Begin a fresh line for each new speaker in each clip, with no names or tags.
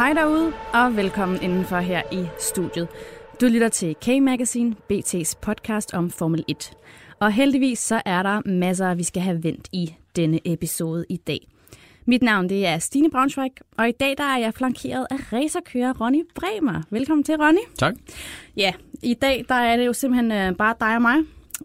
Hej derude, og velkommen indenfor her i studiet. Du lytter til K-Magazine, BT's podcast om Formel 1. Og heldigvis så er der masser, vi skal have vendt i denne episode i dag. Mit navn det er Stine Braunschweig, og i dag der er jeg flankeret af racerkører Ronny Bremer. Velkommen til, Ronny.
Tak.
Ja, i dag der er det jo simpelthen øh, bare dig og mig.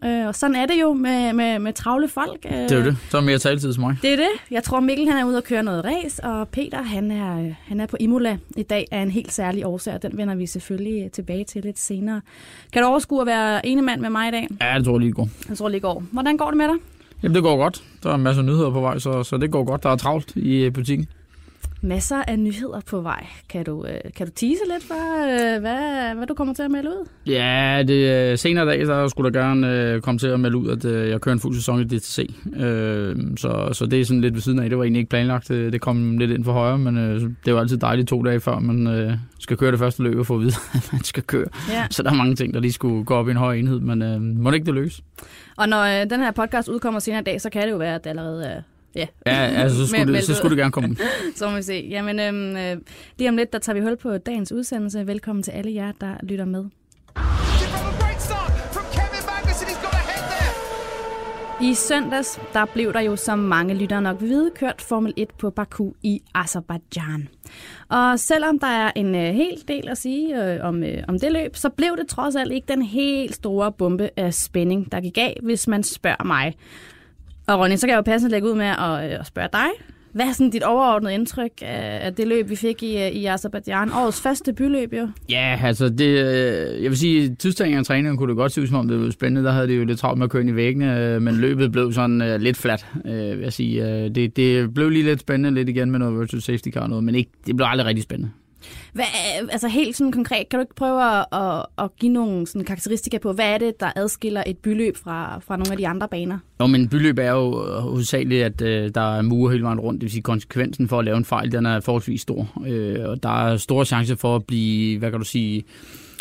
Øh, og sådan er det jo med, med, med travle folk. Øh,
Det er jo det. Så er mere taletid som mig.
Det er det. Jeg tror, Mikkel han er ude og køre noget race, og Peter han er, øh, han er på Imola i dag af en helt særlig årsag, og den vender vi selvfølgelig øh, tilbage til lidt senere. Kan du overskue at være ene mand med mig i dag?
Ja, det tror jeg lige går.
Jeg tror lige går. Hvordan går det med dig?
Jamen, det går godt. Der er en masse nyheder på vej, så, så det går godt. Der er travlt i øh, butikken.
Masser af nyheder på vej. Kan du, øh, kan du tease lidt for, øh, hvad, hvad du kommer til at melde ud?
Ja, det er senere dag, der skulle der gerne øh, komme til at melde ud, at øh, jeg kører en fuld sæson i DTC. Øh, så, så det er sådan lidt ved siden af. Det var egentlig ikke planlagt. Det, det kom lidt ind for højre, men øh, det var altid dejligt to dage før, man øh, skal køre det første løb og få at vide, at man skal køre.
Ja.
Så der er mange ting, der lige skulle gå op i en høj enhed, men øh, må det ikke det løse?
Og når øh, den her podcast udkommer senere i dag, så kan det jo være, at det allerede er... Ja,
Ja, altså, så skulle, det, så skulle det gerne komme
så må vi se. Jamen, øhm, øh, lige om lidt, der tager vi hul på dagens udsendelse. Velkommen til alle jer, der lytter med. I søndags, der blev der jo, som mange lyttere nok vil vide, kørt Formel 1 på Baku i Azerbaijan. Og selvom der er en øh, hel del at sige øh, om, øh, om det løb, så blev det trods alt ikke den helt store bombe af spænding, der gik af, hvis man spørger mig. Og Ronny, så kan jeg jo passende lægge ud med at, øh, at spørge dig. Hvad er sådan dit overordnede indtryk af, det løb, vi fik i, øh, i Azerbaijan? Årets første byløb jo.
Ja, altså det, øh, jeg vil sige, tidstagningen af træningen kunne det godt se ud, som om det var spændende. Der havde det jo lidt travlt med at køre ind i væggene, men løbet blev sådan lidt flat, øh, vil jeg sige. Det, det blev lige lidt spændende lidt igen med noget virtual safety car og noget, men ikke, det blev aldrig rigtig spændende.
Hvad, altså helt sådan konkret, kan du ikke prøve at, at, at give nogle sådan karakteristika på, hvad er det, der adskiller et byløb fra, fra nogle af de andre baner?
Jo, men byløb er jo øh, hovedsageligt, at øh, der er mure hele vejen rundt. Det vil sige, konsekvensen for at lave en fejl, den er forholdsvis stor. Øh, og der er store chancer for at blive, hvad kan du sige,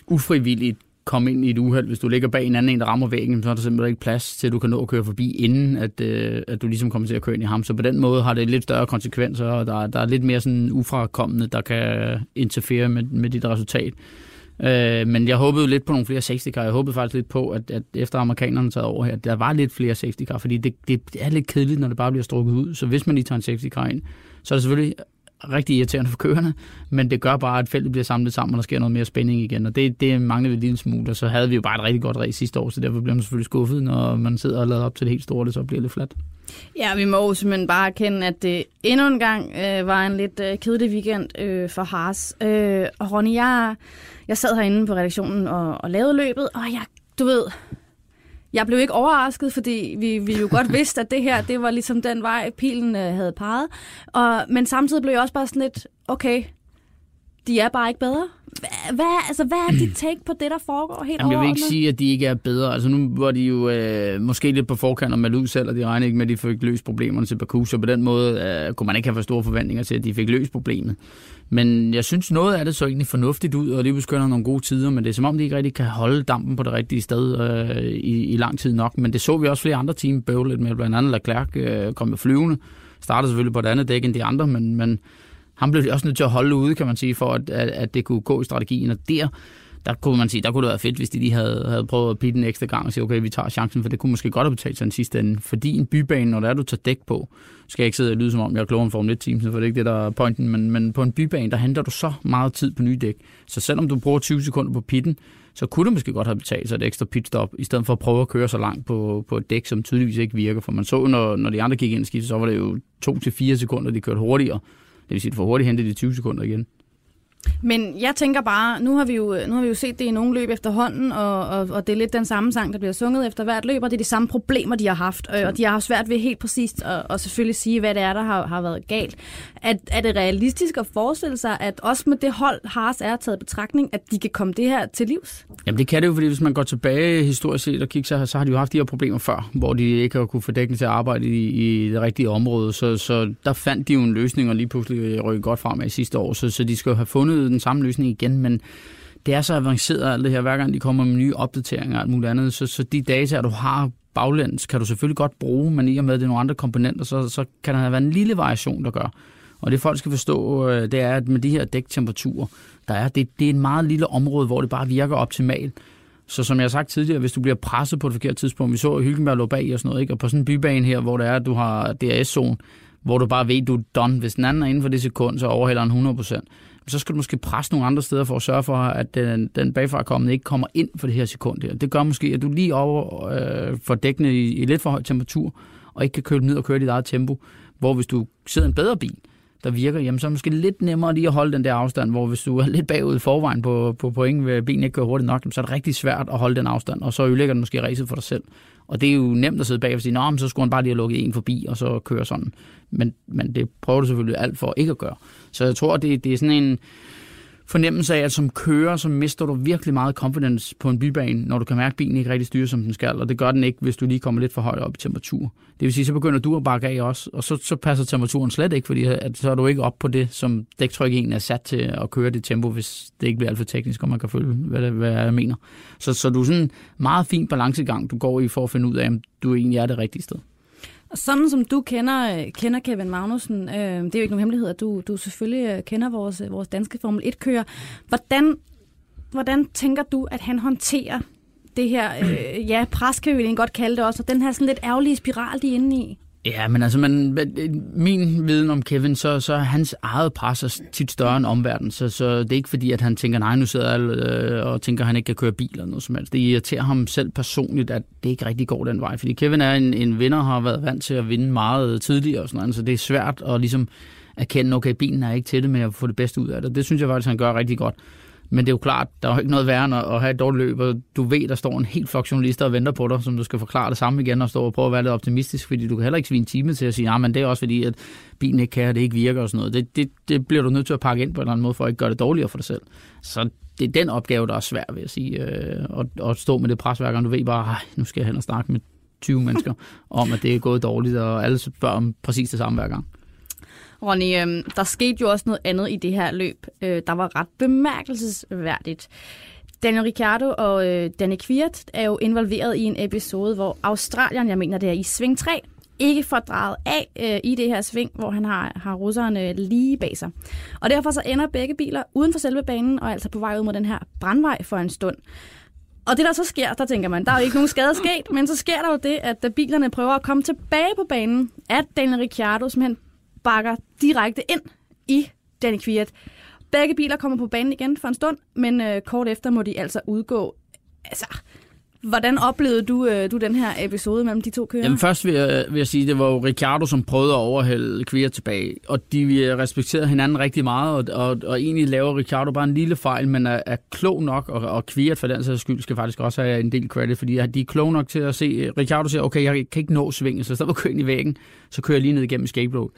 ufrivilligt komme ind i et uheld. Hvis du ligger bag en anden en, der rammer væggen, så er der simpelthen ikke plads til, at du kan nå at køre forbi, inden at, øh, at du ligesom kommer til at køre ind i ham. Så på den måde har det lidt større konsekvenser, og der, der er lidt mere sådan ufrakommende, der kan interfere med, med dit resultat. Øh, men jeg håbede lidt på nogle flere safety car. Jeg håbede faktisk lidt på, at, at efter amerikanerne taget over her, der var lidt flere safety car, fordi det, det er lidt kedeligt, når det bare bliver strukket ud. Så hvis man lige tager en safety car ind, så er det selvfølgelig rigtig irriterende for køerne, men det gør bare, at feltet bliver samlet sammen, og der sker noget mere spænding igen, og det, det mangler vi en lille smule, og så havde vi jo bare et rigtig godt race sidste år, så derfor bliver man selvfølgelig skuffet, når man sidder og lader op til det helt store, det så bliver lidt fladt.
Ja, vi må jo simpelthen bare erkende, at det endnu en gang øh, var en lidt øh, kedelig weekend øh, for Haas. Øh, og Ronny, jeg, jeg sad herinde på redaktionen og, og lavede løbet, og jeg, du ved, jeg blev ikke overrasket, fordi vi, vi jo godt vidste, at det her, det var ligesom den vej, pilen øh, havde peget. Og, men samtidig blev jeg også bare sådan lidt, okay, de er bare ikke bedre. Hvad, altså, hvad er dit take på det, der foregår helt
Jamen, jeg vil ikke
overordnet?
sige, at de ikke er bedre. Altså nu var de jo øh, måske lidt på forkant og meldt ud selv, og de regnede ikke med, at de fik løst problemerne til Baku, så på den måde øh, kunne man ikke have for store forventninger til, at de fik løst problemet. Men jeg synes, noget af det så egentlig fornuftigt ud, og det begynder nogle gode tider, men det er som om, de ikke rigtig kan holde dampen på det rigtige sted øh, i, i lang tid nok. Men det så vi også flere andre team bøvle lidt med, blandt andet Leclerc øh, kom jo flyvende, startede selvfølgelig på et andet dæk end de andre, men, men han blev også nødt til at holde ude, kan man sige, for at, at, at det kunne gå i strategien, og der der kunne man sige, der kunne det være fedt, hvis de lige havde, havde prøvet at pitte en ekstra gang og sige, okay, vi tager chancen, for det kunne måske godt have betalt sig den sidste ende. Fordi en bybane, når der er, du tager dæk på, skal jeg ikke sidde og lyde som om, jeg er klogere end Formel 1-team, for det er ikke det, der er pointen, men, men på en bybane, der henter du så meget tid på nye dæk. Så selvom du bruger 20 sekunder på pitten, så kunne det måske godt have betalt sig et ekstra pitstop, i stedet for at prøve at køre så langt på, på et dæk, som tydeligvis ikke virker. For man så, når, når de andre gik ind og skiftede, så var det jo 2-4 sekunder, de kørte hurtigere. Det vil sige, at du får hurtigt hentet de 20 sekunder igen.
Men jeg tænker bare, nu har vi jo, nu har vi jo set det i nogle løb efterhånden, og, og, og det er lidt den samme sang, der bliver sunget efter hvert løb, og det er de samme problemer, de har haft. Øh, og de har haft svært ved helt præcist at, og selvfølgelig sige, hvad det er, der har, har været galt. Er, er det realistisk at forestille sig, at også med det hold, Haas er taget i betragtning, at de kan komme det her til livs?
Jamen det kan det jo, fordi hvis man går tilbage historisk set og kigger, så, så har de jo haft de her problemer før, hvor de ikke har kunne få dækning til at arbejde i, i det rigtige område. Så, så der fandt de jo en løsning, og lige pludselig rykkede godt frem i sidste år. Så, så de skal jo have fundet den samme løsning igen, men det er så avanceret alt det her, hver gang de kommer med nye opdateringer og alt muligt andet. Så, så de data, du har baglæns, kan du selvfølgelig godt bruge, men i og med, at det er nogle andre komponenter, så, så kan der have en lille variation, der gør. Og det folk skal forstå, øh, det er, at med de her dæktemperaturer, der er, det, det er et meget lille område, hvor det bare virker optimalt. Så som jeg har sagt tidligere, hvis du bliver presset på et forkert tidspunkt, vi så Hylkenberg lå bag og sådan noget, ikke? og på sådan en bybane her, hvor det er, at du har DRS-zone, hvor du bare ved, at du er done. Hvis den anden er inden for det sekund, så overhælder den 100%. Så skal du måske presse nogle andre steder for at sørge for, at den, den bagfra kommende ikke kommer ind for det her sekund her. Det gør måske, at du lige over øh, for dækkene i, i lidt for høj temperatur, og ikke kan køle ned og køre dit eget tempo. Hvor hvis du sidder en bedre bil, der virker, jamen så er det måske lidt nemmere lige at holde den der afstand, hvor hvis du er lidt bagud i forvejen på, på point, ved bilen ikke kører hurtigt nok, så er det rigtig svært at holde den afstand, og så ødelægger den måske racet for dig selv. Og det er jo nemt at sidde bag og sige, at så skulle han bare lige have lukket en forbi, og så køre sådan. Men, men det prøver du selvfølgelig alt for ikke at gøre. Så jeg tror, det, det er sådan en fornemmelse af, at som kører, så mister du virkelig meget confidence på en bybane, når du kan mærke, at bilen ikke rigtig styrer, som den skal. Og det gør den ikke, hvis du lige kommer lidt for højt op i temperatur. Det vil sige, så begynder du at bakke af også, og så, så passer temperaturen slet ikke, fordi at, så er du ikke op på det, som dæktryk egentlig er sat til at køre det tempo, hvis det ikke bliver alt for teknisk, og man kan følge, hvad, det, hvad jeg mener. Så, så du er sådan en meget fin balancegang, du går i for at finde ud af, om du egentlig er det rigtige sted.
Sådan som du kender, kender Kevin Magnussen, øh, det er jo ikke nogen hemmelighed, at du, du selvfølgelig øh, kender vores, øh, vores danske Formel 1-kører. Hvordan, hvordan tænker du, at han håndterer det her, øh, ja, pres kan vi godt kalde det også, og den her sådan lidt ærgerlige spiral, de er inde i?
Ja, men altså, man, min viden om Kevin, så, så hans eget pres er tit større end omverdenen, så, så det er ikke fordi, at han tænker, nej, nu sidder jeg øh, og tænker, at han ikke kan køre bil eller noget som helst. Det irriterer ham selv personligt, at det ikke rigtig går den vej, fordi Kevin er en, en vinder, har været vant til at vinde meget tidligere og sådan noget, så det er svært at ligesom erkende, okay, bilen er ikke til det med at få det bedste ud af det. Det synes jeg faktisk, han gør rigtig godt. Men det er jo klart, der er jo ikke noget værre end at have et dårligt løb, og du ved, der står en helt flok journalister og venter på dig, som du skal forklare det samme igen og stå og prøve at være lidt optimistisk, fordi du kan heller ikke svine en time til at sige, ja, men det er også fordi, at bilen ikke kan, og det ikke virker og sådan noget. Det, det, det bliver du nødt til at pakke ind på en eller anden måde, for at ikke gøre det dårligere for dig selv. Så det er den opgave, der er svær, vil jeg sige, øh, at, at stå med det presværk, og du ved bare, nu skal jeg hen og snakke med 20 mennesker om, at det er gået dårligt, og alle spørger om præcis det samme hver gang.
Ronny, øh, der skete jo også noget andet i det her løb, øh, der var ret bemærkelsesværdigt. Daniel Ricciardo og øh, Danny Kvirt er jo involveret i en episode, hvor Australien, jeg mener det er i sving 3, ikke får drejet af øh, i det her sving, hvor han har, har russerne lige bag sig. Og derfor så ender begge biler uden for selve banen, og altså på vej ud mod den her brandvej for en stund. Og det der så sker, der tænker man, der er jo ikke nogen skade sket, men så sker der jo det, at da bilerne prøver at komme tilbage på banen, at Daniel Ricciardo simpelthen bakker direkte ind i Danny Kviat. Begge biler kommer på banen igen for en stund, men øh, kort efter må de altså udgå. Altså, Hvordan oplevede du, øh, du den her episode mellem de to kører?
Jamen først vil jeg, vil jeg sige, det var jo Ricardo, som prøvede at overhælde Kvier tilbage, og de øh, respekterede hinanden rigtig meget, og, og, og egentlig laver Ricardo bare en lille fejl, men er, er klog nok, og, og Kvier for den sags skyld skal faktisk også have en del credit, fordi de er klog nok til at se, øh, Ricardo siger, okay, jeg kan ikke nå svinget, så i stedet for at køre ind i væggen, så kører jeg lige ned igennem escape road.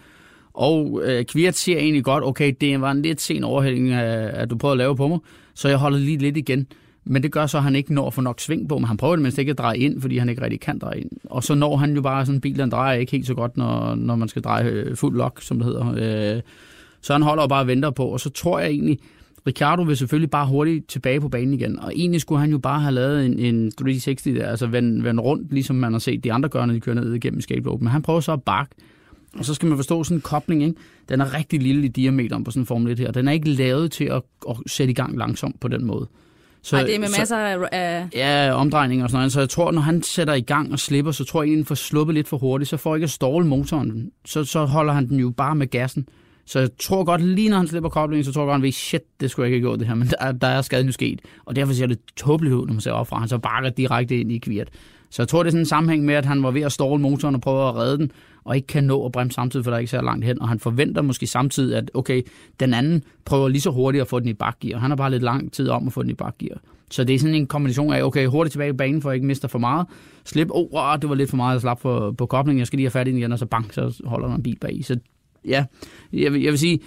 Og øh, Kvirt siger egentlig godt, okay, det var en lidt sen overhældning, øh, at du prøvede at lave på mig, så jeg holder lige lidt igen. Men det gør så, at han ikke når at få nok sving på, men han prøver det mindst ikke at dreje ind, fordi han ikke rigtig kan dreje ind. Og så når han jo bare sådan bilen drejer ikke helt så godt, når, når man skal dreje øh, fuld lock, som det hedder. Øh, så han holder bare og venter på, og så tror jeg egentlig, Ricardo vil selvfølgelig bare hurtigt tilbage på banen igen, og egentlig skulle han jo bare have lavet en, en 360 der, altså vende, vende rundt, ligesom man har set de andre gøre, når de kører ned igennem escape Men han prøver så at bakke, og så skal man forstå sådan en kobling, ikke? den er rigtig lille i diameteren på sådan en Formel 1 her. Den er ikke lavet til at, at sætte i gang langsomt på den måde.
Så, Nej, det er med masser så, af...
Ja, omdrejninger og sådan noget. Så jeg tror, når han sætter i gang og slipper, så tror jeg, at han får sluppet lidt for hurtigt. Så får ikke at ståle motoren. Så, så holder han den jo bare med gassen. Så jeg tror godt, lige når han slipper koblingen, så tror jeg godt, at han shit, det skulle jeg ikke have gjort det her. Men der, der er skaden jo sket. Og derfor ser det tåbeligt ud, når man ser op fra. Han så bakker direkte ind i kvirt. Så jeg tror, det er sådan en sammenhæng med, at han var ved at ståle motoren og prøve at redde den, og ikke kan nå at bremse samtidig, for der er ikke så langt hen. Og han forventer måske samtidig, at okay, den anden prøver lige så hurtigt at få den i bakgear, og han har bare lidt lang tid om at få den i bakgear. Så det er sådan en kombination af, okay, hurtigt tilbage i banen, for at ikke miste for meget. Slip, oh, oh, det var lidt for meget jeg slap på, på koblingen, jeg skal lige have fat i den igen, og så bank, så holder der en bil bag. Så ja, jeg vil, jeg vil sige,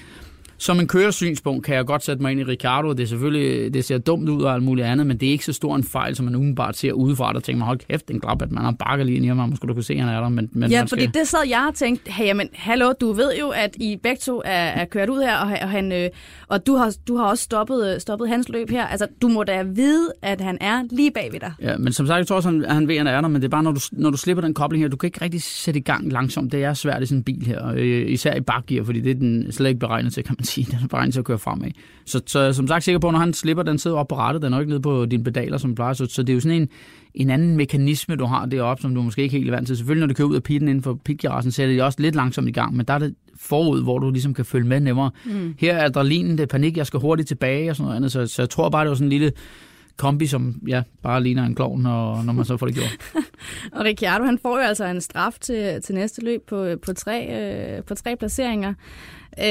som en køresynspunkt kan jeg godt sætte mig ind i Ricardo. Det er selvfølgelig, det ser dumt ud og alt muligt andet, men det er ikke så stor en fejl, som man umiddelbart ser udefra, der tænker man, hold kæft, den glap, at man har bakket lige ind i man skulle du kunne se, at han er der. Men, men
Ja,
man
fordi det sad jeg og tænkte, hey, jamen, hallo, du ved jo, at I begge to er, er kørt ud her, og, og, han, øh, og du, har, du har også stoppet, øh, stoppet hans løb her. Altså, du må da vide, at han er lige bag ved dig.
Ja, men som sagt, jeg tror også, han, han ved, at han er der, men det er bare, når du, når du slipper den kobling her, du kan ikke rigtig sætte i gang langsomt. Det er svært i sådan en bil her, øh, især i bakgear, fordi det er den slet ikke beregnet til, kan man sige. Den er beregnet til at køre fremad. Så, så som sagt, sikker på, når han slipper, den sidder op på rattet, den er ikke nede på dine pedaler, som plejer. Så, så det er jo sådan en, en anden mekanisme, du har deroppe, som du måske ikke helt er vant til. Selvfølgelig, når du kører ud af pitten inden for pitgaragen, så er det også lidt langsomt i gang, men der er det forud, hvor du ligesom kan følge med nemmere. Mm. Her er adrenalinen, det er panik, jeg skal hurtigt tilbage og sådan noget andet, så, så jeg tror bare, det var sådan en lille kombi, som ja, bare ligner en klovn, når, når man så får det gjort.
Og Ricciardo, han får jo altså en straf til, til næste løb på, på, tre, øh, på tre placeringer. Øh,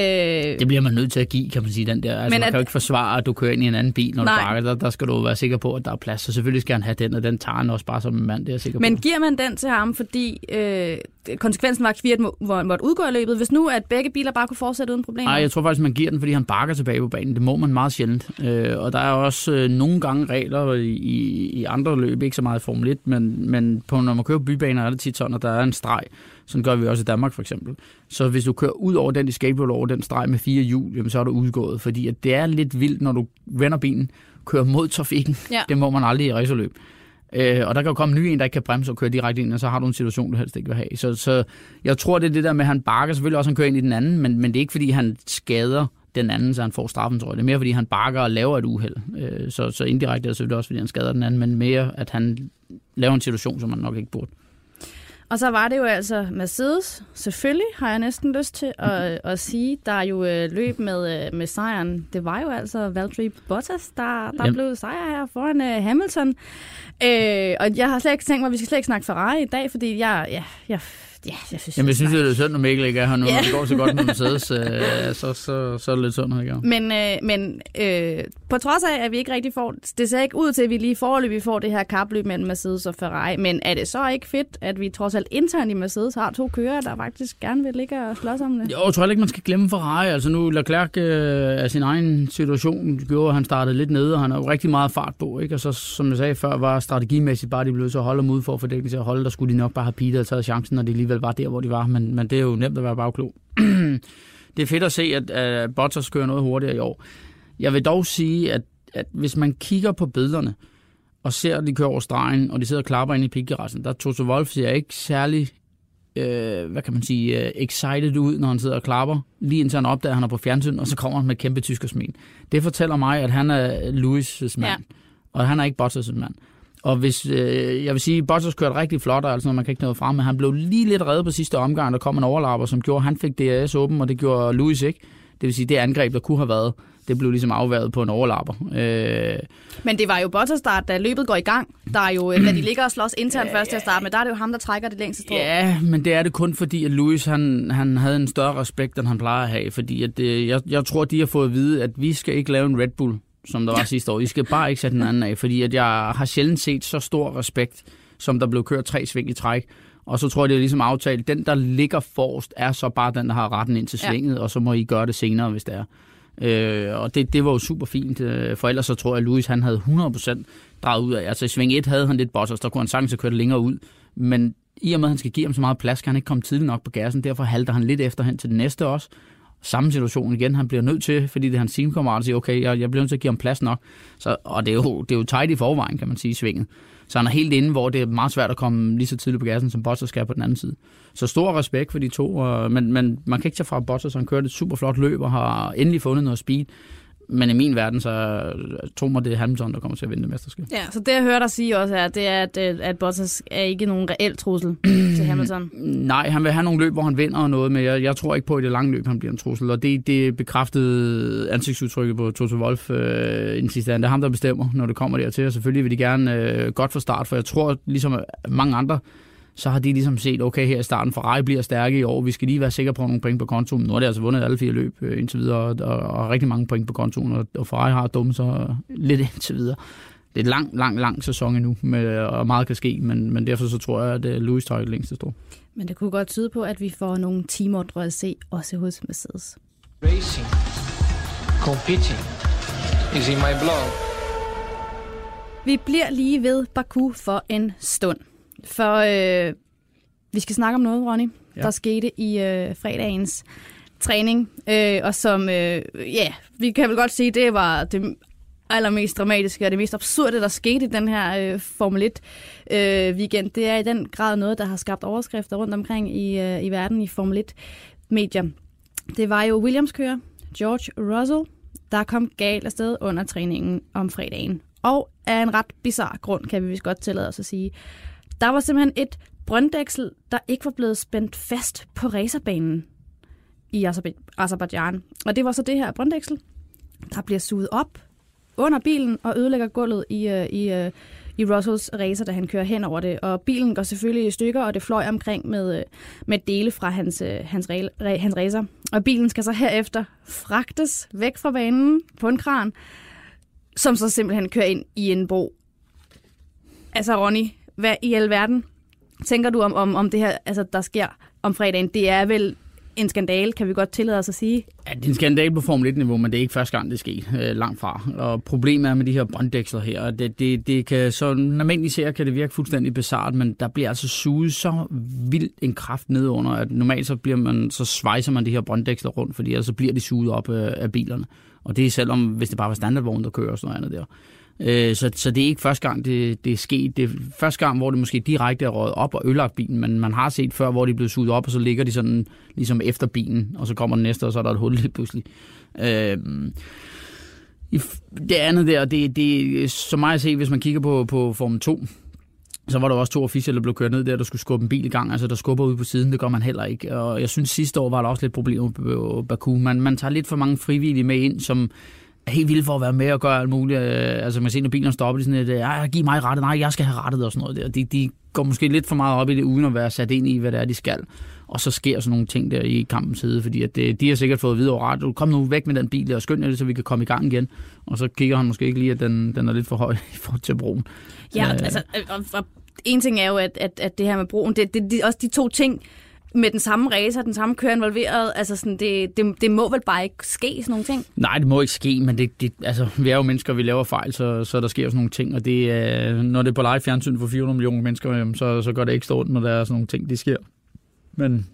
Det bliver man nødt til at give, kan man sige, den der. Altså,
Men
Men man
at-
kan jo ikke forsvare, at du kører ind i en anden bil, når
Nej.
du bakker. Der, der skal du være sikker på, at der er plads. Så selvfølgelig skal han have den, og den tager han også bare som en mand, det er jeg sikker
men
på.
giver man den til ham, fordi øh, konsekvensen var, at Kvirt må, må, måtte udgå i løbet, hvis nu at begge biler bare kunne fortsætte uden problemer?
Nej, jeg tror faktisk, man giver den, fordi han bakker tilbage på banen. Det må man meget sjældent. Øh, og der er også øh, nogle gange regler i, i, i andre løb, ikke så meget i Formel 1, men, men på, når man kører på bybaner, er det tit sådan, at der er en streg. Sådan gør vi også i Danmark for eksempel. Så hvis du kører ud over den i skateboard over den streg med fire hjul, jamen, så er du udgået. Fordi at det er lidt vildt, når du vender bilen, kører mod trafikken.
Ja.
Det må man aldrig i racerløb. Øh, og der kan jo komme en ny en, der ikke kan bremse og køre direkte ind, og så har du en situation, du helst ikke vil have. Så, så jeg tror, det er det der med, at han bakker selvfølgelig også, han kører ind i den anden, men, men det er ikke, fordi han skader den anden, så han får straffen, tror jeg. Det er mere, fordi han bakker og laver et uheld. Øh, så, så indirekte er det selvfølgelig også, fordi han skader den anden, men mere, at han laver en situation, som man nok ikke burde.
Og så var det jo altså Mercedes, selvfølgelig har jeg næsten lyst til at, at sige, der jo øh, løb med, øh, med sejren. Det var jo altså Valtteri Bottas, der, der
Jamen.
blev sejr her foran øh, Hamilton. Øh, og jeg har slet ikke tænkt mig, at vi skal slet ikke snakke Ferrari i dag, fordi jeg, ja, jeg, ja, jeg synes,
Jamen, jeg synes, det er synd, at Mikkel ikke er her nu,
Ja.
når det går så godt med Mercedes, øh, så, så, så er det lidt synd, at han ikke er.
Men, øh, men øh, på trods af, at vi ikke rigtig får... Det ser ikke ud til, at vi lige foreløbig får det her kapløb mellem Mercedes og Ferrari. Men er det så ikke fedt, at vi trods alt internt i Mercedes har to kører, der faktisk gerne vil ligge og slås om det?
Jo, jeg tror ikke, man skal glemme Ferrari. Altså nu Leclerc øh, af sin egen situation gjorde, at han startede lidt nede, og han har jo rigtig meget fart på. Ikke? Og så, som jeg sagde før, var strategimæssigt bare, de blev at holde ude for at få dækning til at holde. Der skulle de nok bare have Peter og taget chancen, når de alligevel var der, hvor de var. Men, men det er jo nemt at være bagklog. det er fedt at se, at, at Bottas kører noget hurtigere i år. Jeg vil dog sige, at, at hvis man kigger på billederne, og ser, at de kører over stregen, og de sidder og klapper ind i pitgaragen, der Toto Wolff ser ikke særlig øh, hvad kan man sige, øh, excited ud, når han sidder og klapper, lige indtil han opdager, at han er på fjernsyn, og så kommer han med kæmpe tyskersmil. Det fortæller mig, at han er Lewis' mand,
ja.
og han er ikke Bottas' mand. Og hvis, øh, jeg vil sige, Bottas kørte rigtig flot, og altså, man kan ikke nå frem, men han blev lige lidt reddet på sidste omgang, der kom en overlapper, som gjorde, han fik DRS åben, og det gjorde Lewis ikke. Det vil sige, det angreb, der kunne have været, det blev ligesom afværet på en overlapper. Øh,
Men det var jo Bottas, der, da løbet går i gang. Der er jo, øh, da de ligger og slås internt først til at starte med, der er det jo ham, der trækker det længste strå.
Ja, men det er det kun fordi, at Louis han, han havde en større respekt, end han plejer at have. Fordi at, øh, jeg, jeg tror, de har fået at vide, at vi skal ikke lave en Red Bull, som der var sidste år. I skal bare ikke sætte den anden af, fordi at jeg har sjældent set så stor respekt, som der blev kørt tre sving i træk. Og så tror jeg, det er ligesom aftalt, den der ligger forrest, er så bare den, der har retten ind til svinget, ja. og så må I gøre det senere, hvis det er. Øh, og det, det var jo super fint, øh, for ellers så tror jeg, at Louis han havde 100% drejet ud af. Altså i sving 1 havde han lidt Bottas, der kunne han sagtens have kørt længere ud. Men i og med, at han skal give ham så meget plads, kan han ikke komme tidligt nok på gassen. Derfor halter han lidt efter hen til det næste også. Samme situation igen. Han bliver nødt til, fordi det er hans teamkammerat, at sige, okay, jeg, jeg bliver nødt til at give ham plads nok. Så, og det er, jo, det er jo tight i forvejen, kan man sige, i svinget. Så han er helt inde, hvor det er meget svært at komme lige så tidligt på gassen, som Bottas skal på den anden side. Så stor respekt for de to, og, men, men man kan ikke tage fra Bottas, han kørte et super flot løb og har endelig fundet noget speed. Men i min verden, så tror mig, det er Hamilton, der kommer til at vinde det mesterskab.
Ja, så det jeg hører dig sige også er, det er, at, øh, at Bottas er ikke nogen reel trussel til Hamilton.
Nej, han vil have nogle løb, hvor han vinder og noget, men jeg, jeg tror ikke på, at i det lange løb, han bliver en trussel. Og det, det bekræftede ansigtsudtrykket på Toto Wolff øh, i den sidste ende. Det er ham, der bestemmer, når det kommer dertil. Og selvfølgelig vil de gerne øh, godt fra start, for jeg tror, ligesom mange andre, så har de ligesom set, okay, her i starten, Ferrari bliver stærke i år, vi skal lige være sikre på nogle point på kontoen. Nu har de altså vundet alle fire løb øh, indtil videre, og, og, og rigtig mange point på kontoen, og, og Ferrari har dummet så lidt indtil videre. Det er en lang, lang, lang sæson endnu, med, og meget kan ske, men, men derfor så tror jeg, at øh, Lewis tager det længste strå.
Men det kunne godt tyde på, at vi får nogle teamordre at se, også hos Mercedes.
Racing
Competing is in my blood.
Vi bliver lige ved Baku for en stund. For øh, vi skal snakke om noget, Ronny, ja. der skete i øh, fredagens træning. Øh, og som, øh, ja, vi kan vel godt sige, det var det allermest dramatiske og det mest absurde, der skete i den her øh, Formel 1 øh, weekend. Det er i den grad noget, der har skabt overskrifter rundt omkring i, øh, i verden i Formel 1 medier. Det var jo Williams kører, George Russell, der kom galt afsted under træningen om fredagen. Og af en ret bizarre grund, kan vi vist godt tillade os at sige. Der var simpelthen et brønddæksel, der ikke var blevet spændt fast på racerbanen i Azerbaijan. Og det var så det her brønddæksel, der bliver suget op under bilen og ødelægger gulvet i, øh, i, øh, i Russells racer, da han kører hen over det. Og bilen går selvfølgelig i stykker, og det fløj omkring med, øh, med dele fra hans, hans, ra- hans racer. Og bilen skal så herefter fragtes væk fra banen på en kran, som så simpelthen kører ind i en bro. Altså Ronny, hvad i alverden tænker du om, om, om det her, altså, der sker om fredagen? Det er vel en skandale, kan vi godt tillade os at sige.
Ja, det er en skandale på Formel 1-niveau, men det er ikke første gang, det sker øh, langt fra. Og problemet er med de her bånddæksler her, det, det, det kan så, normalt ser, kan det virke fuldstændig bizart, men der bliver altså suget så vildt en kraft ned under, at normalt så, bliver man, så svejser man de her bånddæksler rundt, fordi ellers så bliver de suget op øh, af bilerne. Og det er selvom, hvis det bare var standardvogn, der kører og sådan noget andet der. Øh, så, så det er ikke første gang, det, det er sket. Det er første gang, hvor det måske direkte er røget op og ødelagt bilen, men man har set før, hvor de er blevet suget op, og så ligger de sådan ligesom efter bilen, og så kommer den næste, og så er der et hul lige pludselig. Øh, i, det andet der, det, det som mig at se, hvis man kigger på, på Formel 2, så var der også to officielle, der blev kørt ned der, der skulle skubbe en bil i gang. Altså, der skubber ud på siden, det gør man heller ikke. Og jeg synes, sidste år var der også lidt problemer på Baku. Man, man tager lidt for mange frivillige med ind, som helt vilde for at være med og gøre alt muligt. Øh, altså man ser, når bilerne stopper, de sådan lidt, ja, giv mig rettet, nej, jeg skal have rettet og sådan noget der. De, de går måske lidt for meget op i det, uden at være sat ind i, hvad det er, de skal. Og så sker sådan nogle ting der i kampens side, fordi at det, de har sikkert fået at vide over ret, kom nu væk med den bil der, og skynd jer det, så vi kan komme i gang igen. Og så kigger han måske ikke lige, at den, den er lidt for høj i forhold til broen.
Ja, øh. altså, og, og en ting er jo, at, at, at det her med broen, det, det, det, også de to ting, med den samme racer, den samme kører involveret, altså sådan, det, det, det må vel bare ikke ske, sådan nogle ting?
Nej, det må ikke ske, men det, det, altså, vi er jo mennesker, vi laver fejl, så, så der sker sådan nogle ting, og det, øh, når det er på live fjernsyn for 400 millioner mennesker, så, så gør det ikke stort, når der er sådan nogle ting, de sker. Men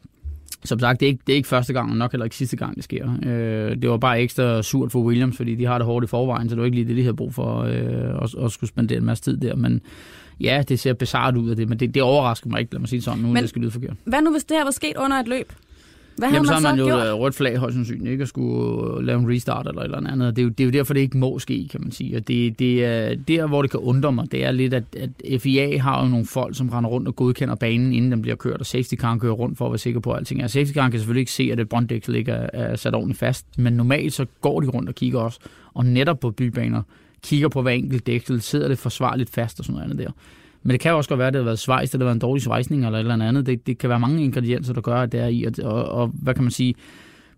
som sagt, det er, ikke, det er ikke første gang, og nok heller ikke sidste gang, det sker. Øh, det var bare ekstra surt for Williams, fordi de har det hårdt i forvejen, så det var ikke lige det, de havde brug for øh, at, at skulle spendere en masse tid der. Men ja, det ser bizarrt ud af det, men det, det overrasker mig ikke, lad mig sige sådan, nu men, det skal lyde forkert.
Hvad nu, hvis det her var sket under et løb? Hvad
Jamen, så har man jo
gjort?
rødt flag højst sandsynligt, ikke? At skulle lave en restart eller et eller andet. Det er, jo, det er jo derfor, det ikke må ske, kan man sige. Og det, det er der, hvor det kan undre mig, det er lidt, at, at FIA har jo nogle folk, som render rundt og godkender banen, inden den bliver kørt, og safety car kører rundt for at være sikker på, at alting er. Safety car kan selvfølgelig ikke se, at et brønddæksel ikke er, er sat ordentligt fast, men normalt så går de rundt og kigger også, og netop på bybaner, kigger på hver enkelt dæksel, sidder det forsvarligt fast og sådan noget andet der. Men det kan også godt være, at det har været svejs, eller det har været en dårlig svejsning eller et eller andet. Det, det kan være mange ingredienser, der gør, at det er i. Og, og, og hvad kan man sige?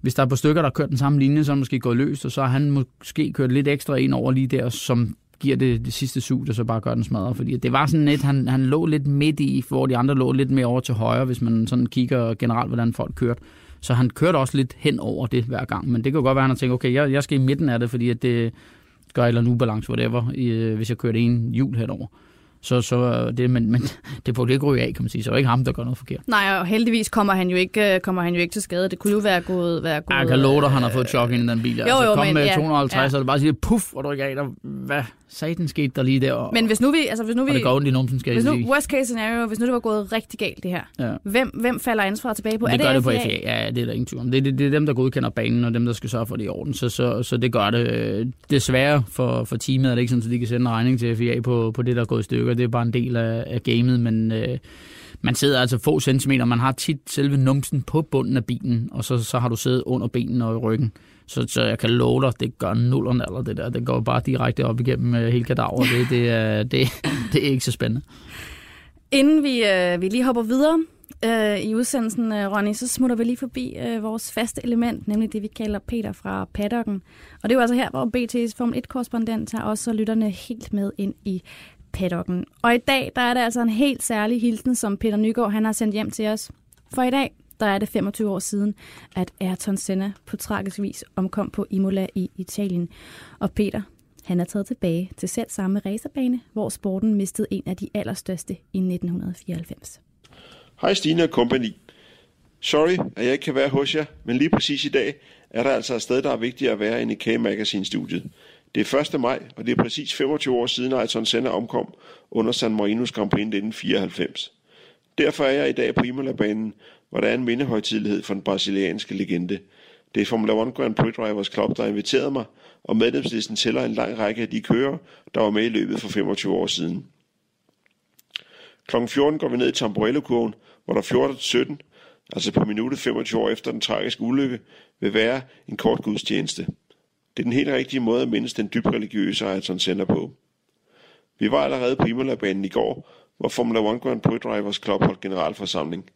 Hvis der er på stykker, der har kørt den samme linje, så er måske gået løst, og så har han måske kørt lidt ekstra ind over lige der, som giver det, det sidste sug, der så bare gør den smadret. Fordi det var sådan lidt, han, han lå lidt midt i, hvor de andre lå lidt mere over til højre, hvis man sådan kigger generelt, hvordan folk kørte. Så han kørte også lidt hen over det hver gang. Men det kan godt være, at han tænker, okay, jeg, jeg skal i midten af det, fordi at det gør et eller andet ubalance, whatever, i, øh, hvis jeg kører det ene hjul henover. Så, så det, men, men det burde ikke ryge af, kan man sige. Så det er ikke ham, der gør noget forkert.
Nej, og heldigvis kommer han jo ikke, øh, kommer han jo ikke til skade. Det kunne jo være gået... Være gået
Jeg kan love dig, han har fået et chok ind i den bil.
Jo,
altså,
jo,
kom
men
med
ja,
250,
ja.
er det bare siger, puff, og du ikke af dig. Hvad satan skete der lige der? Og,
Men hvis nu vi... Altså, hvis nu
og
vi
det går ondt i numsen, skal
hvis nu,
sige.
worst case scenario, hvis nu det var gået rigtig galt, det her.
Ja.
Hvem, hvem falder ansvaret tilbage på?
Det,
er
gør det på
FIA?
FIA, ja, det er der ingen tvivl om. Det, det, det er dem, der godkender banen, og dem, der skal sørge for det i orden. Så, så, så det gør det. Øh, Desværre for, for teamet er det ikke sådan, at de kan sende en regning til FIA på, på det, der er gået i stykker. Det er bare en del af, af gamet, men øh, man sidder altså få centimeter. Man har tit selve numsen på bunden af bilen, og så, så har du siddet under benen og i ryggen. Så, så jeg kan love dig, det gør nullerne eller det der. Det går bare direkte op igennem øh, hele kadaver. Det, det, er, det, det er ikke så spændende.
Inden vi, øh, vi lige hopper videre øh, i udsendelsen, øh, Ronny, så smutter vi lige forbi øh, vores faste element, nemlig det, vi kalder Peter fra paddocken. Og det er jo altså her, hvor BT's Formel 1-korrespondent tager også lytterne helt med ind i paddocken. Og i dag, der er det altså en helt særlig hilsen, som Peter Nygaard han har sendt hjem til os. For i dag, der er det 25 år siden, at Ayrton Senna på tragisk vis omkom på Imola i Italien. Og Peter, han er taget tilbage til selv samme racerbane, hvor sporten mistede en af de allerstørste i 1994.
Hej Stine og company. Sorry, at jeg ikke kan være hos jer, men lige præcis i dag er der altså et sted, der er vigtigere at være end i K-Magazine-studiet. Det er 1. maj, og det er præcis 25 år siden Ayrton Senna omkom under San Marinos Grand Prix 1994. Derfor er jeg i dag på Imola-banen, hvor der er en mindehøjtidlighed for den brasilianske legende. Det er Formula 1 Grand Prix Drivers Club, der inviterede mig, og medlemslisten tæller en lang række af de kører, der var med i løbet for 25 år siden. Kl. 14 går vi ned i Tamborello-kurven, hvor der 14.17, altså på minuttet 25 år efter den tragiske ulykke, vil være en kort gudstjeneste. Det er den helt rigtige måde at mindes den dybt religiøse Ayrton Senna på. Vi var allerede på Imola-banen i går, hvor Formula 1 Grand Prix Drivers Club holdt generalforsamling.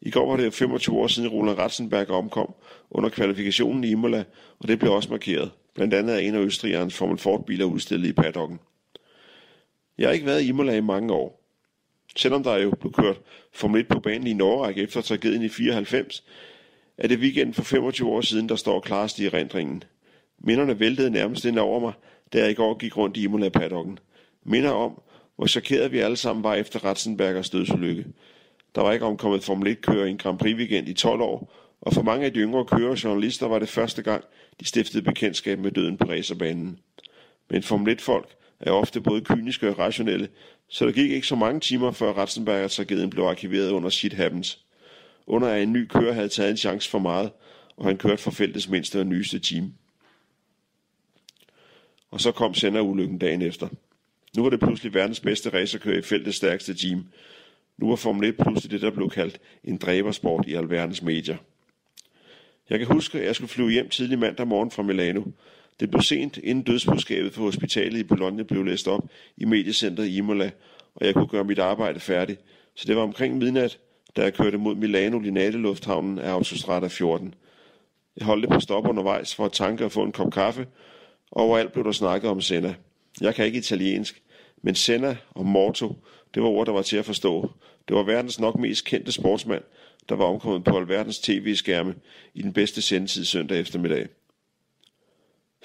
I går var det 25 år siden Roland Ratzenberg omkom under kvalifikationen i Imola, og det blev også markeret. Blandt andet er en af Østrigernes Formel Ford-biler udstillet i paddocken. Jeg har ikke været i Imola i mange år. Selvom der jo blev kørt Formel 1 på banen i Norge efter tragedien i 94, er det weekend for 25 år siden, der står klarest i erindringen. Minderne væltede nærmest ind over mig, da jeg i går gik rundt i Imola paddocken. Minder om, hvor chokeret vi alle sammen var efter Ratzenbergers dødsulykke. Der var ikke omkommet Formel 1-kører i en Grand Prix weekend i 12 år, og for mange af de yngre kører og journalister var det første gang, de stiftede bekendtskab med døden på racerbanen. Men Formel 1-folk er ofte både kyniske og rationelle, så der gik ikke så mange timer før Ratzenberger-tragedien blev arkiveret under Shit Happens. Under at en ny kører havde taget en chance for meget, og han kørte for feltets mindste og nyeste team. Og så kom Senna-ulykken dagen efter. Nu var det pludselig verdens bedste racerkører i feltets stærkeste team. Nu var Formel 1 pludselig det, der blev kaldt en dræbersport i alverdens medier. Jeg kan huske, at jeg skulle flyve hjem tidlig mandag morgen fra Milano. Det blev sent, inden dødsbudskabet på hospitalet i Bologna blev læst op i mediecentret i Imola, og jeg kunne gøre mit arbejde færdigt. Så det var omkring midnat, da jeg kørte mod Milano Linate Lufthavnen af Autostrada 14. Jeg holdt på stop undervejs for at tanke og få en kop kaffe, overalt blev der snakket om Senna. Jeg kan ikke italiensk, men Senna og Morto, det var ord, der var til at forstå. Det var verdens nok mest kendte sportsmand, der var omkommet på alverdens tv-skærme i den bedste sendetid søndag eftermiddag.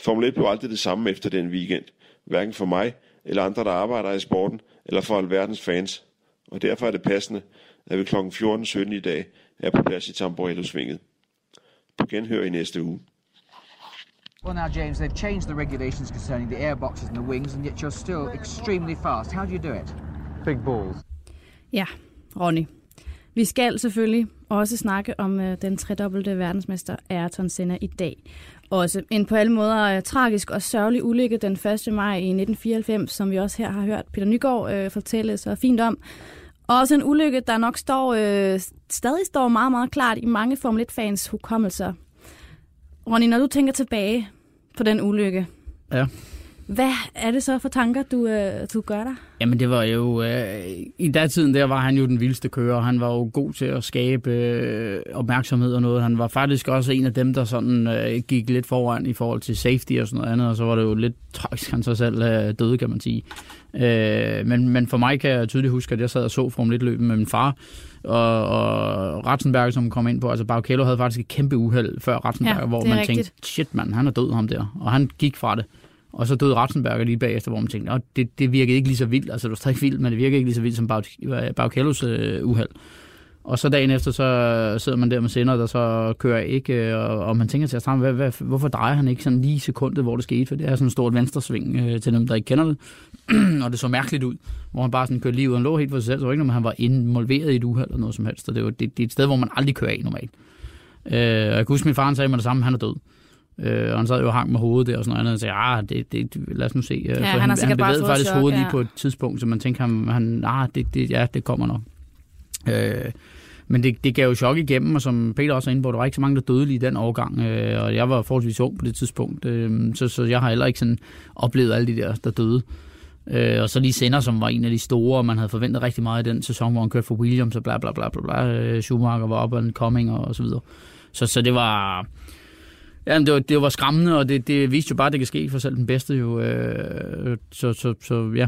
Formel 1 blev aldrig det samme efter den weekend, hverken for mig eller andre, der arbejder i sporten, eller for alverdens fans. Og derfor er det passende, at vi kl. 14.17 i dag er på plads i Tamborello-svinget. På genhør i næste uge.
Well, now, James, they've changed the regulations concerning the airboxes and the wings, and yet you're still extremely fast. How do you do it?
Big balls.
Ja, Ronny. Vi skal selvfølgelig også snakke om øh, den tredobbelte verdensmester Ayrton Senna i dag. Også en på alle måder øh, tragisk og sørgelig ulykke den 1. maj i 1994, som vi også her har hørt Peter Nygaard øh, fortælle så fint om. Også en ulykke, der nok står, øh, stadig står meget, meget klart i mange Formel 1-fans hukommelser. Ronny, når du tænker tilbage på den ulykke,
Ja
hvad er det så for tanker, du, øh, du gør dig?
Jamen det var jo, øh, i datiden der var han jo den vildeste kører. Han var jo god til at skabe øh, opmærksomhed og noget. Han var faktisk også en af dem, der sådan øh, gik lidt foran i forhold til safety og sådan noget andet. Og så var det jo lidt tragisk, han så selv øh, døde, kan man sige. Øh, men, men for mig kan jeg tydeligt huske, at jeg sad og så Formel 1-løbet med min far. Og, og Ratzenberger, som kom ind på, altså Barrichello havde faktisk et kæmpe uheld før Ratzenberger,
Ja,
hvor man
rigtigt.
tænkte, shit mand, han er død ham der. Og han gik fra det. Og så døde Ratzenberger lige bagefter, hvor man tænkte, at det, det virkede ikke lige så vildt. Altså, det var stadig vildt, men det virkede ikke lige så vildt som Baukellos øh, øh, uheld. Og så dagen efter, så sidder man der med sender, der så kører ikke, øh, og, og man tænker til at starte, hvad, hvad, hvorfor drejer han ikke sådan lige i sekundet, hvor det skete? For det er sådan et stort venstresving øh, til dem, der ikke kender det. og det så mærkeligt ud, hvor han bare sådan kørte lige ud. Han lå helt for sig selv, så var ikke noget, han var involveret i et uheld eller noget som helst. Og det, var, det, det er et sted, hvor man aldrig kører af normalt. Øh, og jeg kan huske, min far han sagde mig det samme, han er død. Øh, og han sad jo og hang med hovedet der og sådan noget andet, og sagde, ah, det, det, lad os nu se. Ja,
han har sikkert
han
bare
bevægede faktisk
chok,
hovedet lige
ja.
på et tidspunkt, så man tænkte, han, han ah, det, det, ja, det kommer nok. Øh, men det, det gav jo chok igennem, og som Peter også er inde på, der var ikke så mange, der døde lige i den overgang, øh, og jeg var forholdsvis ung på det tidspunkt, øh, så, så jeg har heller ikke sådan oplevet alle de der, der døde. Øh, og så lige Senna, som var en af de store, og man havde forventet rigtig meget i den sæson, hvor han kørte for Williams og bla bla bla bla, bla. Øh, Schumacher var op and coming og, og så videre. Så, så det var... Ja, det var, det var skræmmende, og det, det viste jo bare, at det kan ske for selv den bedste jo. Øh, så, så, så ja,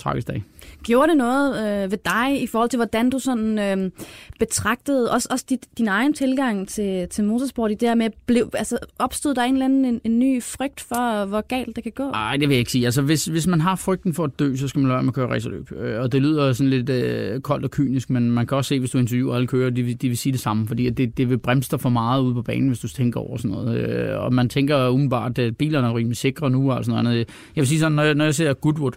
tragisk dag.
Gjorde det noget øh, ved dig i forhold til, hvordan du sådan øh, betragtede også, også dit, din egen tilgang til, til motorsport i det her med, blev, altså, opstod der en eller anden en, en ny frygt for, hvor galt det kan gå?
Nej, det vil jeg ikke sige. Altså, hvis, hvis man har frygten for at dø, så skal man lade være med at køre racerløb. Øh, og det lyder sådan lidt øh, koldt og kynisk, men man kan også se, hvis du interviewer alle kører, de, vil- de vil sige det samme, fordi at det, det vil bremse dig for meget ude på banen, hvis du tænker over sådan noget. Øh, og man tænker umiddelbart, at bilerne er rimelig sikre nu og sådan noget andet. Jeg vil sige sådan, når jeg, når jeg ser Goodwood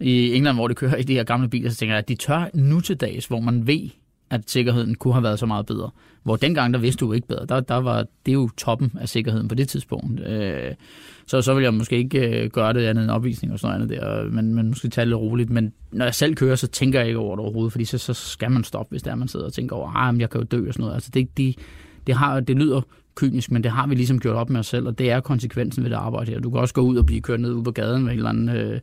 i England, hvor de kører i de her gamle biler, så tænker jeg, at de tør nu til dags, hvor man ved, at sikkerheden kunne have været så meget bedre. Hvor dengang, der vidste du ikke bedre. Der, der var det jo toppen af sikkerheden på det tidspunkt. Øh, så, så vil jeg måske ikke øh, gøre det andet end opvisning og sådan noget andet der, øh, men, men måske tage det lidt roligt. Men når jeg selv kører, så tænker jeg ikke over det overhovedet, fordi så, så skal man stoppe, hvis der man sidder og tænker over, ah, jeg kan jo dø og sådan noget. Altså det, det, det, har, det lyder kynisk, men det har vi ligesom gjort op med os selv, og det er konsekvensen ved det arbejde her. Du kan også gå ud og blive kørt ned ud på gaden med en eller anden øh,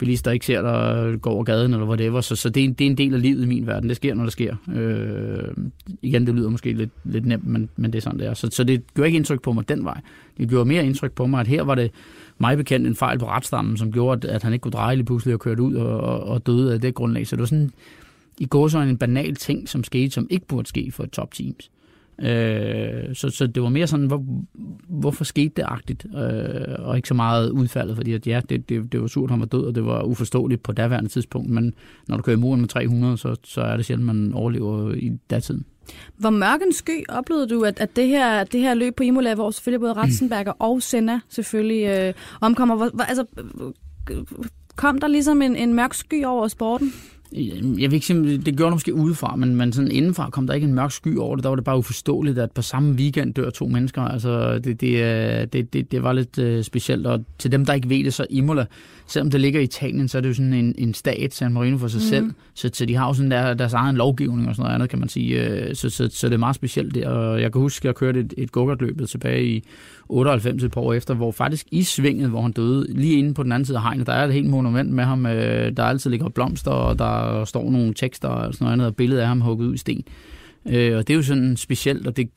bilister ikke ser der går over gaden eller whatever. Så, så det, er en, det er en del af livet i min verden. Det sker, når det sker. Øh, igen, det lyder måske lidt, lidt nemt, men, men det er sådan, det er. Så, så det gjorde ikke indtryk på mig den vej. Det gjorde mere indtryk på mig, at her var det mig bekendt en fejl på retstammen, som gjorde, at, at han ikke kunne dreje lige pludselig og kørte ud og, og, og døde af det grundlag. Så det var sådan i går så en banal ting, som skete, som ikke burde ske for et top teams. Øh, så, så det var mere sådan, hvor, hvorfor skete det agtigt, øh, og ikke så meget udfaldet, fordi at, ja, det, det, det var surt, han var død, og det var uforståeligt på daværende tidspunkt, men når du kører i muren med 300, så, så er det sjældent, man overlever i datiden.
Hvor mørk en sky oplevede du, at, at det, her, det her løb på Imola, hvor selvfølgelig både Ratzenberger og Senna selvfølgelig øh, omkommer, hvor, hvor, altså, øh, kom der ligesom en, en mørk sky over sporten?
Øhm, jeg vil ikke sige, det gjorde det måske udefra, men, men sådan indenfra kom der ikke en mørk sky over det. Der var det bare uforståeligt, at på samme weekend dør to mennesker. Altså, det, det, øh, det, det, det var lidt øh, specielt. Og til dem, der ikke ved det, så Imola, selvom det ligger i Italien, så er det jo sådan en, en stat, San Marino for sig mm. selv. Så, så de har jo sådan der, deres egen lovgivning og sådan noget andet, kan man sige. Øh, Så, så, så det er meget specielt der. Og jeg kan huske, at jeg kørte et, et go-kart-løbet tilbage i 98 et par år efter, hvor faktisk i svinget, hvor han døde, lige inde på den anden side af hegnet, der er et helt monument med ham, øh, der altid ligger blomster, og der står nogle tekster og sådan noget andet, og billedet af ham hugget ud i sten. Øh, og det er jo sådan specielt, og det,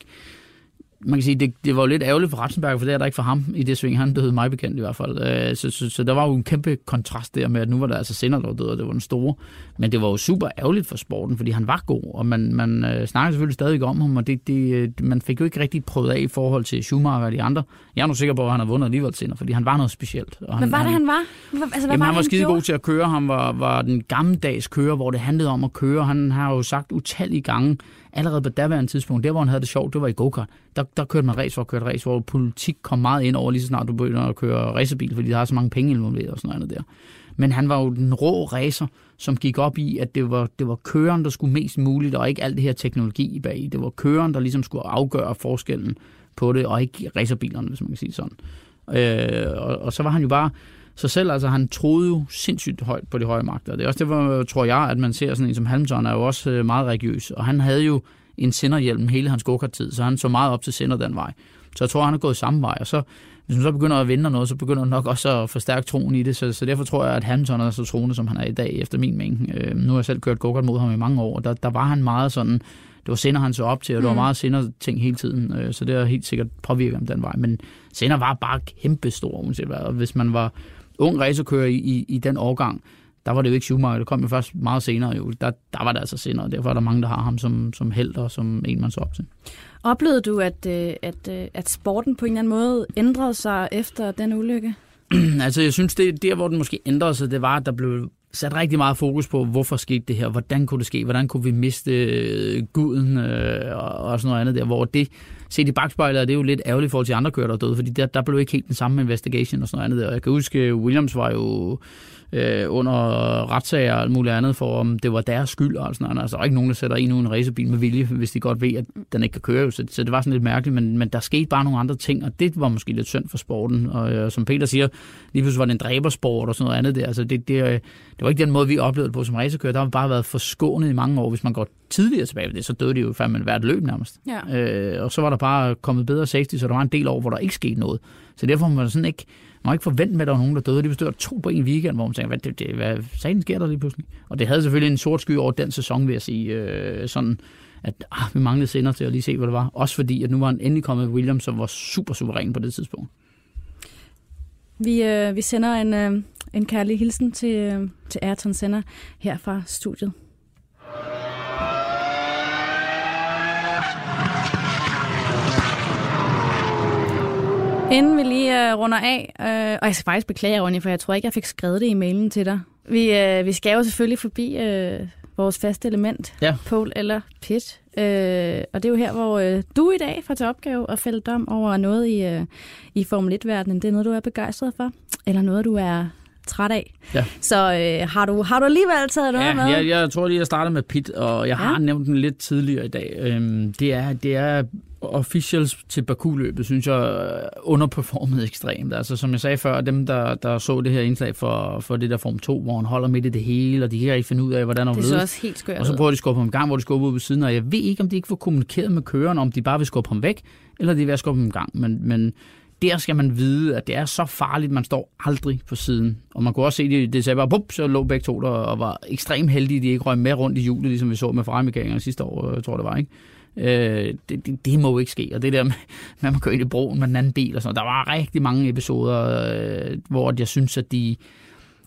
man kan sige, det, det var jo lidt ærgerligt for Ratzenberger, for det er der ikke for ham i det sving. Han døde mig bekendt i hvert fald. Øh, Så, så, så der var jo en kæmpe kontrast der med, at nu var der altså Senna, der var død, og det var den store. Men det var jo super ærgerligt for sporten, fordi han var god, og man, man øh, snakker selvfølgelig stadig om ham, og det, det, øh, man fik jo ikke rigtig prøvet af i forhold til Schumacher og de andre. Jeg er nu sikker på, at han har vundet alligevel Senna, fordi han var noget specielt. Og han,
Hvad var det, han var? Hvad, altså, hvad
Jamen,
var
han var skide god til at køre. Han var, var den gammeldags kører, hvor det handlede om at køre. Han har jo sagt utallige gange, allerede på daværende tidspunkt, der hvor han havde det sjovt, det var i go-kart. Der, der kørte man race for at køre race, hvor politik kom meget ind over, lige så snart du begynder at køre racerbil, fordi der har så mange penge involveret og sådan noget der. Men han var jo den rå racer, som gik op i, at det var, det var køren, der skulle mest muligt, og ikke alt det her teknologi bag. Det var køren, der ligesom skulle afgøre forskellen på det, og ikke racerbilerne, hvis man kan sige sådan. Øh, og, og så var han jo bare sig selv, altså han troede jo sindssygt højt på de høje magter. Det er også det, tror jeg, at man ser sådan en som Hamilton er jo også øh, meget religiøs, og han havde jo en sinderhjelm hele hans go-kart-tid, så han så meget op til sinder den vej. Så jeg tror, han er gået samme vej, og så hvis man så begynder at vinde noget, så begynder han nok også at forstærke troen i det, så, så derfor tror jeg, at Hamilton er så troende, som han er i dag, efter min mening. Øh, nu har jeg selv kørt go-kart mod ham i mange år, og der, der var han meget sådan, det var Senna, han så op til, og det var meget Senna ting hele tiden, øh, så det har helt sikkert påvirket ham den vej. Men Senna var bare kæmpe stor, uanset hvad, og hvis man var ung racerkører i, i, i den årgang, der var det jo ikke Schumacher, det kom jo først meget senere jo. Der, der var det altså senere, derfor er der mange, der har ham som, som held og som en, man så op til.
Oplevede du, at, øh, at, øh, at sporten på en eller anden måde ændrede sig efter den ulykke?
altså, jeg synes, det der, hvor den måske ændrede sig, det var, at der blev sat rigtig meget fokus på, hvorfor skete det her, hvordan kunne det ske, hvordan kunne vi miste øh, guden øh, og, og sådan noget andet der, hvor det, set i bagspejlet, er det jo lidt ærgerligt i forhold til andre kører, der er døde, fordi der, der blev ikke helt den samme investigation og sådan noget andet. Og Jeg kan huske, Williams var jo øh, under retssager og alt muligt andet, for om det var deres skyld og sådan noget. Altså, der er ikke nogen, der sætter en ud en racerbil med vilje, hvis de godt ved, at den ikke kan køre. Så, så det var sådan lidt mærkeligt, men, men der skete bare nogle andre ting, og det var måske lidt synd for sporten. Og øh, som Peter siger, lige pludselig var det en dræbersport og sådan noget andet der. Altså, det, det, øh, det var ikke den måde, vi oplevede det på som racerkører. Der har bare været forskånet i mange år. Hvis man går tidligere tilbage ved det, så døde de jo fandme hvert løb nærmest.
Ja.
Øh, og så var der bare kommet bedre safety, så der var en del år, hvor der ikke skete noget. Så derfor må man sådan ikke, man må ikke forvente med, at der var nogen, der døde. Det bestod af to på en weekend, hvor man tænker, hvad, det, det, hvad sagen sker der lige pludselig? Og det havde selvfølgelig en sort sky over den sæson, vil jeg sige. Øh, sådan, at ah, vi manglede senere til at lige se, hvad det var. Også fordi, at nu var han endelig kommet Williams, som var super suveræn på det tidspunkt.
Vi, øh, vi sender en, øh, en kærlig hilsen til, øh, til Ayrton Senna her fra studiet. Inden vi lige øh, runder af, øh, og jeg skal faktisk beklage, Ronny, for jeg tror ikke, jeg fik skrevet det i mailen til dig. Vi, øh, vi skal jo selvfølgelig forbi øh, vores faste element,
Ja.
Pole eller Pit. Øh, og det er jo her, hvor øh, du i dag får til opgave at fælde dom over noget i, øh, i Formel 1-verdenen. Det er noget, du er begejstret for, eller noget, du er træt af.
Ja.
Så øh, har, du, har du alligevel taget noget
Ja,
med?
jeg, jeg tror lige, jeg starter med Pit, og jeg har
Ja.
nævnt den lidt tidligere i dag. Øhm, det, er, det er officials til Baku-løbet, synes jeg, øh, underperformet ekstremt. Altså, som jeg sagde før, dem, der, der så det her indslag for, for det der Form 2, hvor han holder midt i det hele, og de kan ikke finde ud af, hvordan han
det så også helt skørt
Og så prøver de at skubbe ham gang, hvor de skubber ud på siden, og jeg ved ikke, om de ikke får kommunikeret med køreren, om de bare vil skubbe ham væk, eller de er ved at skubbe ham gang. Men, men der skal man vide, at det er så farligt, man står aldrig på siden. Og man kunne også se, det, det sagde bare, bup, så lå begge to der og var ekstremt heldige, at de ikke røg med rundt i hjulet, ligesom vi så med ferrari sidste år, øh, tror jeg det var, ikke? Øh, det, det, det, må jo ikke ske. Og det der med, at man kører ind i broen med den anden bil og sådan der var rigtig mange episoder, øh, hvor jeg synes, at de,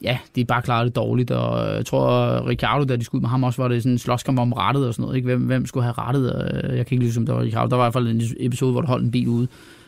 ja, de bare klarede det dårligt, og øh, jeg tror, Ricardo, da de skulle ud med ham, også var det sådan en slåskamp om rettet og sådan noget, ikke? Hvem, hvem skulle have rettet? Øh, jeg kan ikke lide, som det var Ricardo. Der var i hvert fald en episode, hvor der holdt en bil ude,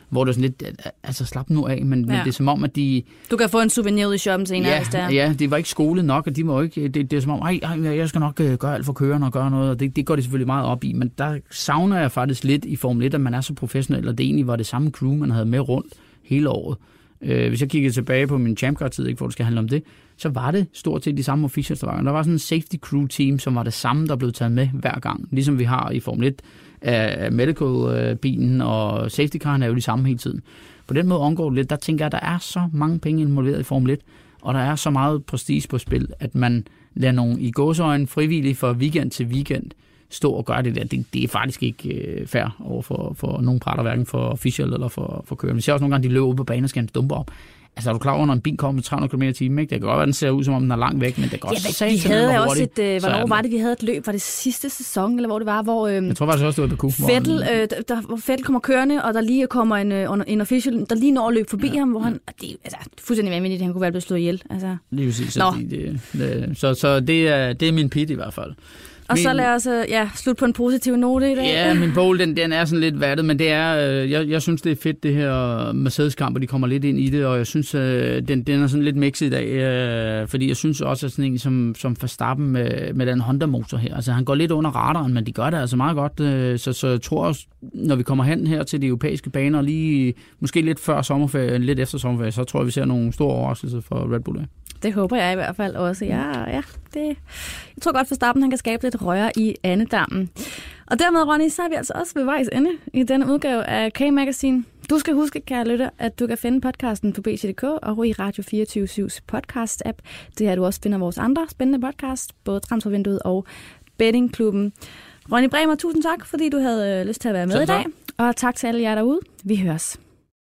hvor det sådan lidt, altså slap nu af, men, ja. men
Ja.
det er som om, at de,
Du kan få en souvenir ud i shoppen senere, hvis det
ja,
er.
ja, det var ikke skole nok, og de må ikke, det, det er som om, ej, ej, jeg skal nok øh, gøre alt for kørende og gøre noget, og det, det går de selvfølgelig meget op i, men der savner jeg faktisk lidt i Formel 1, at man er så professionel, og det egentlig var det samme crew, man havde med rundt hele året. Øh, hvis jeg kigger tilbage på min champcar-tid, ikke, hvor det skal handle om det, så var det stort set de samme officials, der var. Der var sådan en safety crew team, som var det samme, der blev taget med hver gang. Ligesom vi har i Formel 1 af medical-bilen, og safety caren er jo de samme hele tiden. På den måde omgår det lidt. Der tænker jeg, at der er så mange penge involveret i Formel 1, og der er så meget prestige på spil, at man lader nogle i gåsøjne frivillige fra weekend til weekend stå og gøre det der. Det, det er faktisk ikke øh, fair over for, for nogen parter, hverken for official eller for, for kører. Vi ser også nogle gange, de løber ud på banen og skal dumpe op. Altså, er du klar over, når en bil kommer med 300 km i timen, ikke? Det kan godt være, den ser ud, som om den er langt væk, men det kan
Ja,
også
men vi havde også et, øh, hvornår var det, vi havde et løb? Var det sidste sæson, eller hvor det var, hvor, øh,
Jeg tror faktisk også, det var Baku.
Fettel, øh, der, hvor Fettel kommer kørende, og der lige kommer en, øh, en official, der lige når at løbe forbi ja. ham, hvor han, det altså, fuldstændig vanvittigt, han kunne være blevet slået ihjel. Altså.
Lige præcis. Så, det, det, så, så det, er, det er min pit i hvert fald.
Og så
Min-
lad os øh, ja, slutte på en positiv note i dag.
Ja, min bowl, den, den er sådan lidt vattet, men det er, øh, jeg, jeg synes, det er fedt, det her Mercedes-kamp, og de kommer lidt ind i det, og jeg synes, øh, den, den er sådan lidt mixet i dag, øh, fordi jeg synes også, at sådan en som, som Verstappen med, med den Honda-motor her, altså han går lidt under radaren, men de gør det altså meget godt, øh, så, så jeg tror også, når vi kommer hen her til de europæiske baner, lige måske lidt før sommerferien, lidt efter sommerferien, så tror jeg, vi ser nogle store overraskelser for Red Bull.
Det håber jeg i hvert fald også. Ja, ja, det, jeg tror godt for starten, han kan skabe lidt røre i andedammen. Og dermed, Ronny, så er vi altså også ved vejs ende i denne udgave af K-Magazine. Du skal huske, kære lytter, at du kan finde podcasten på BT.dk og i Radio 24-7's podcast-app. Det er, du også finder vores andre spændende podcast, både Transfervinduet og Bettingklubben. Ronny Bremer, tusind tak, fordi du havde øh, lyst til at være med i dag. Og tak til alle jer derude. Vi høres.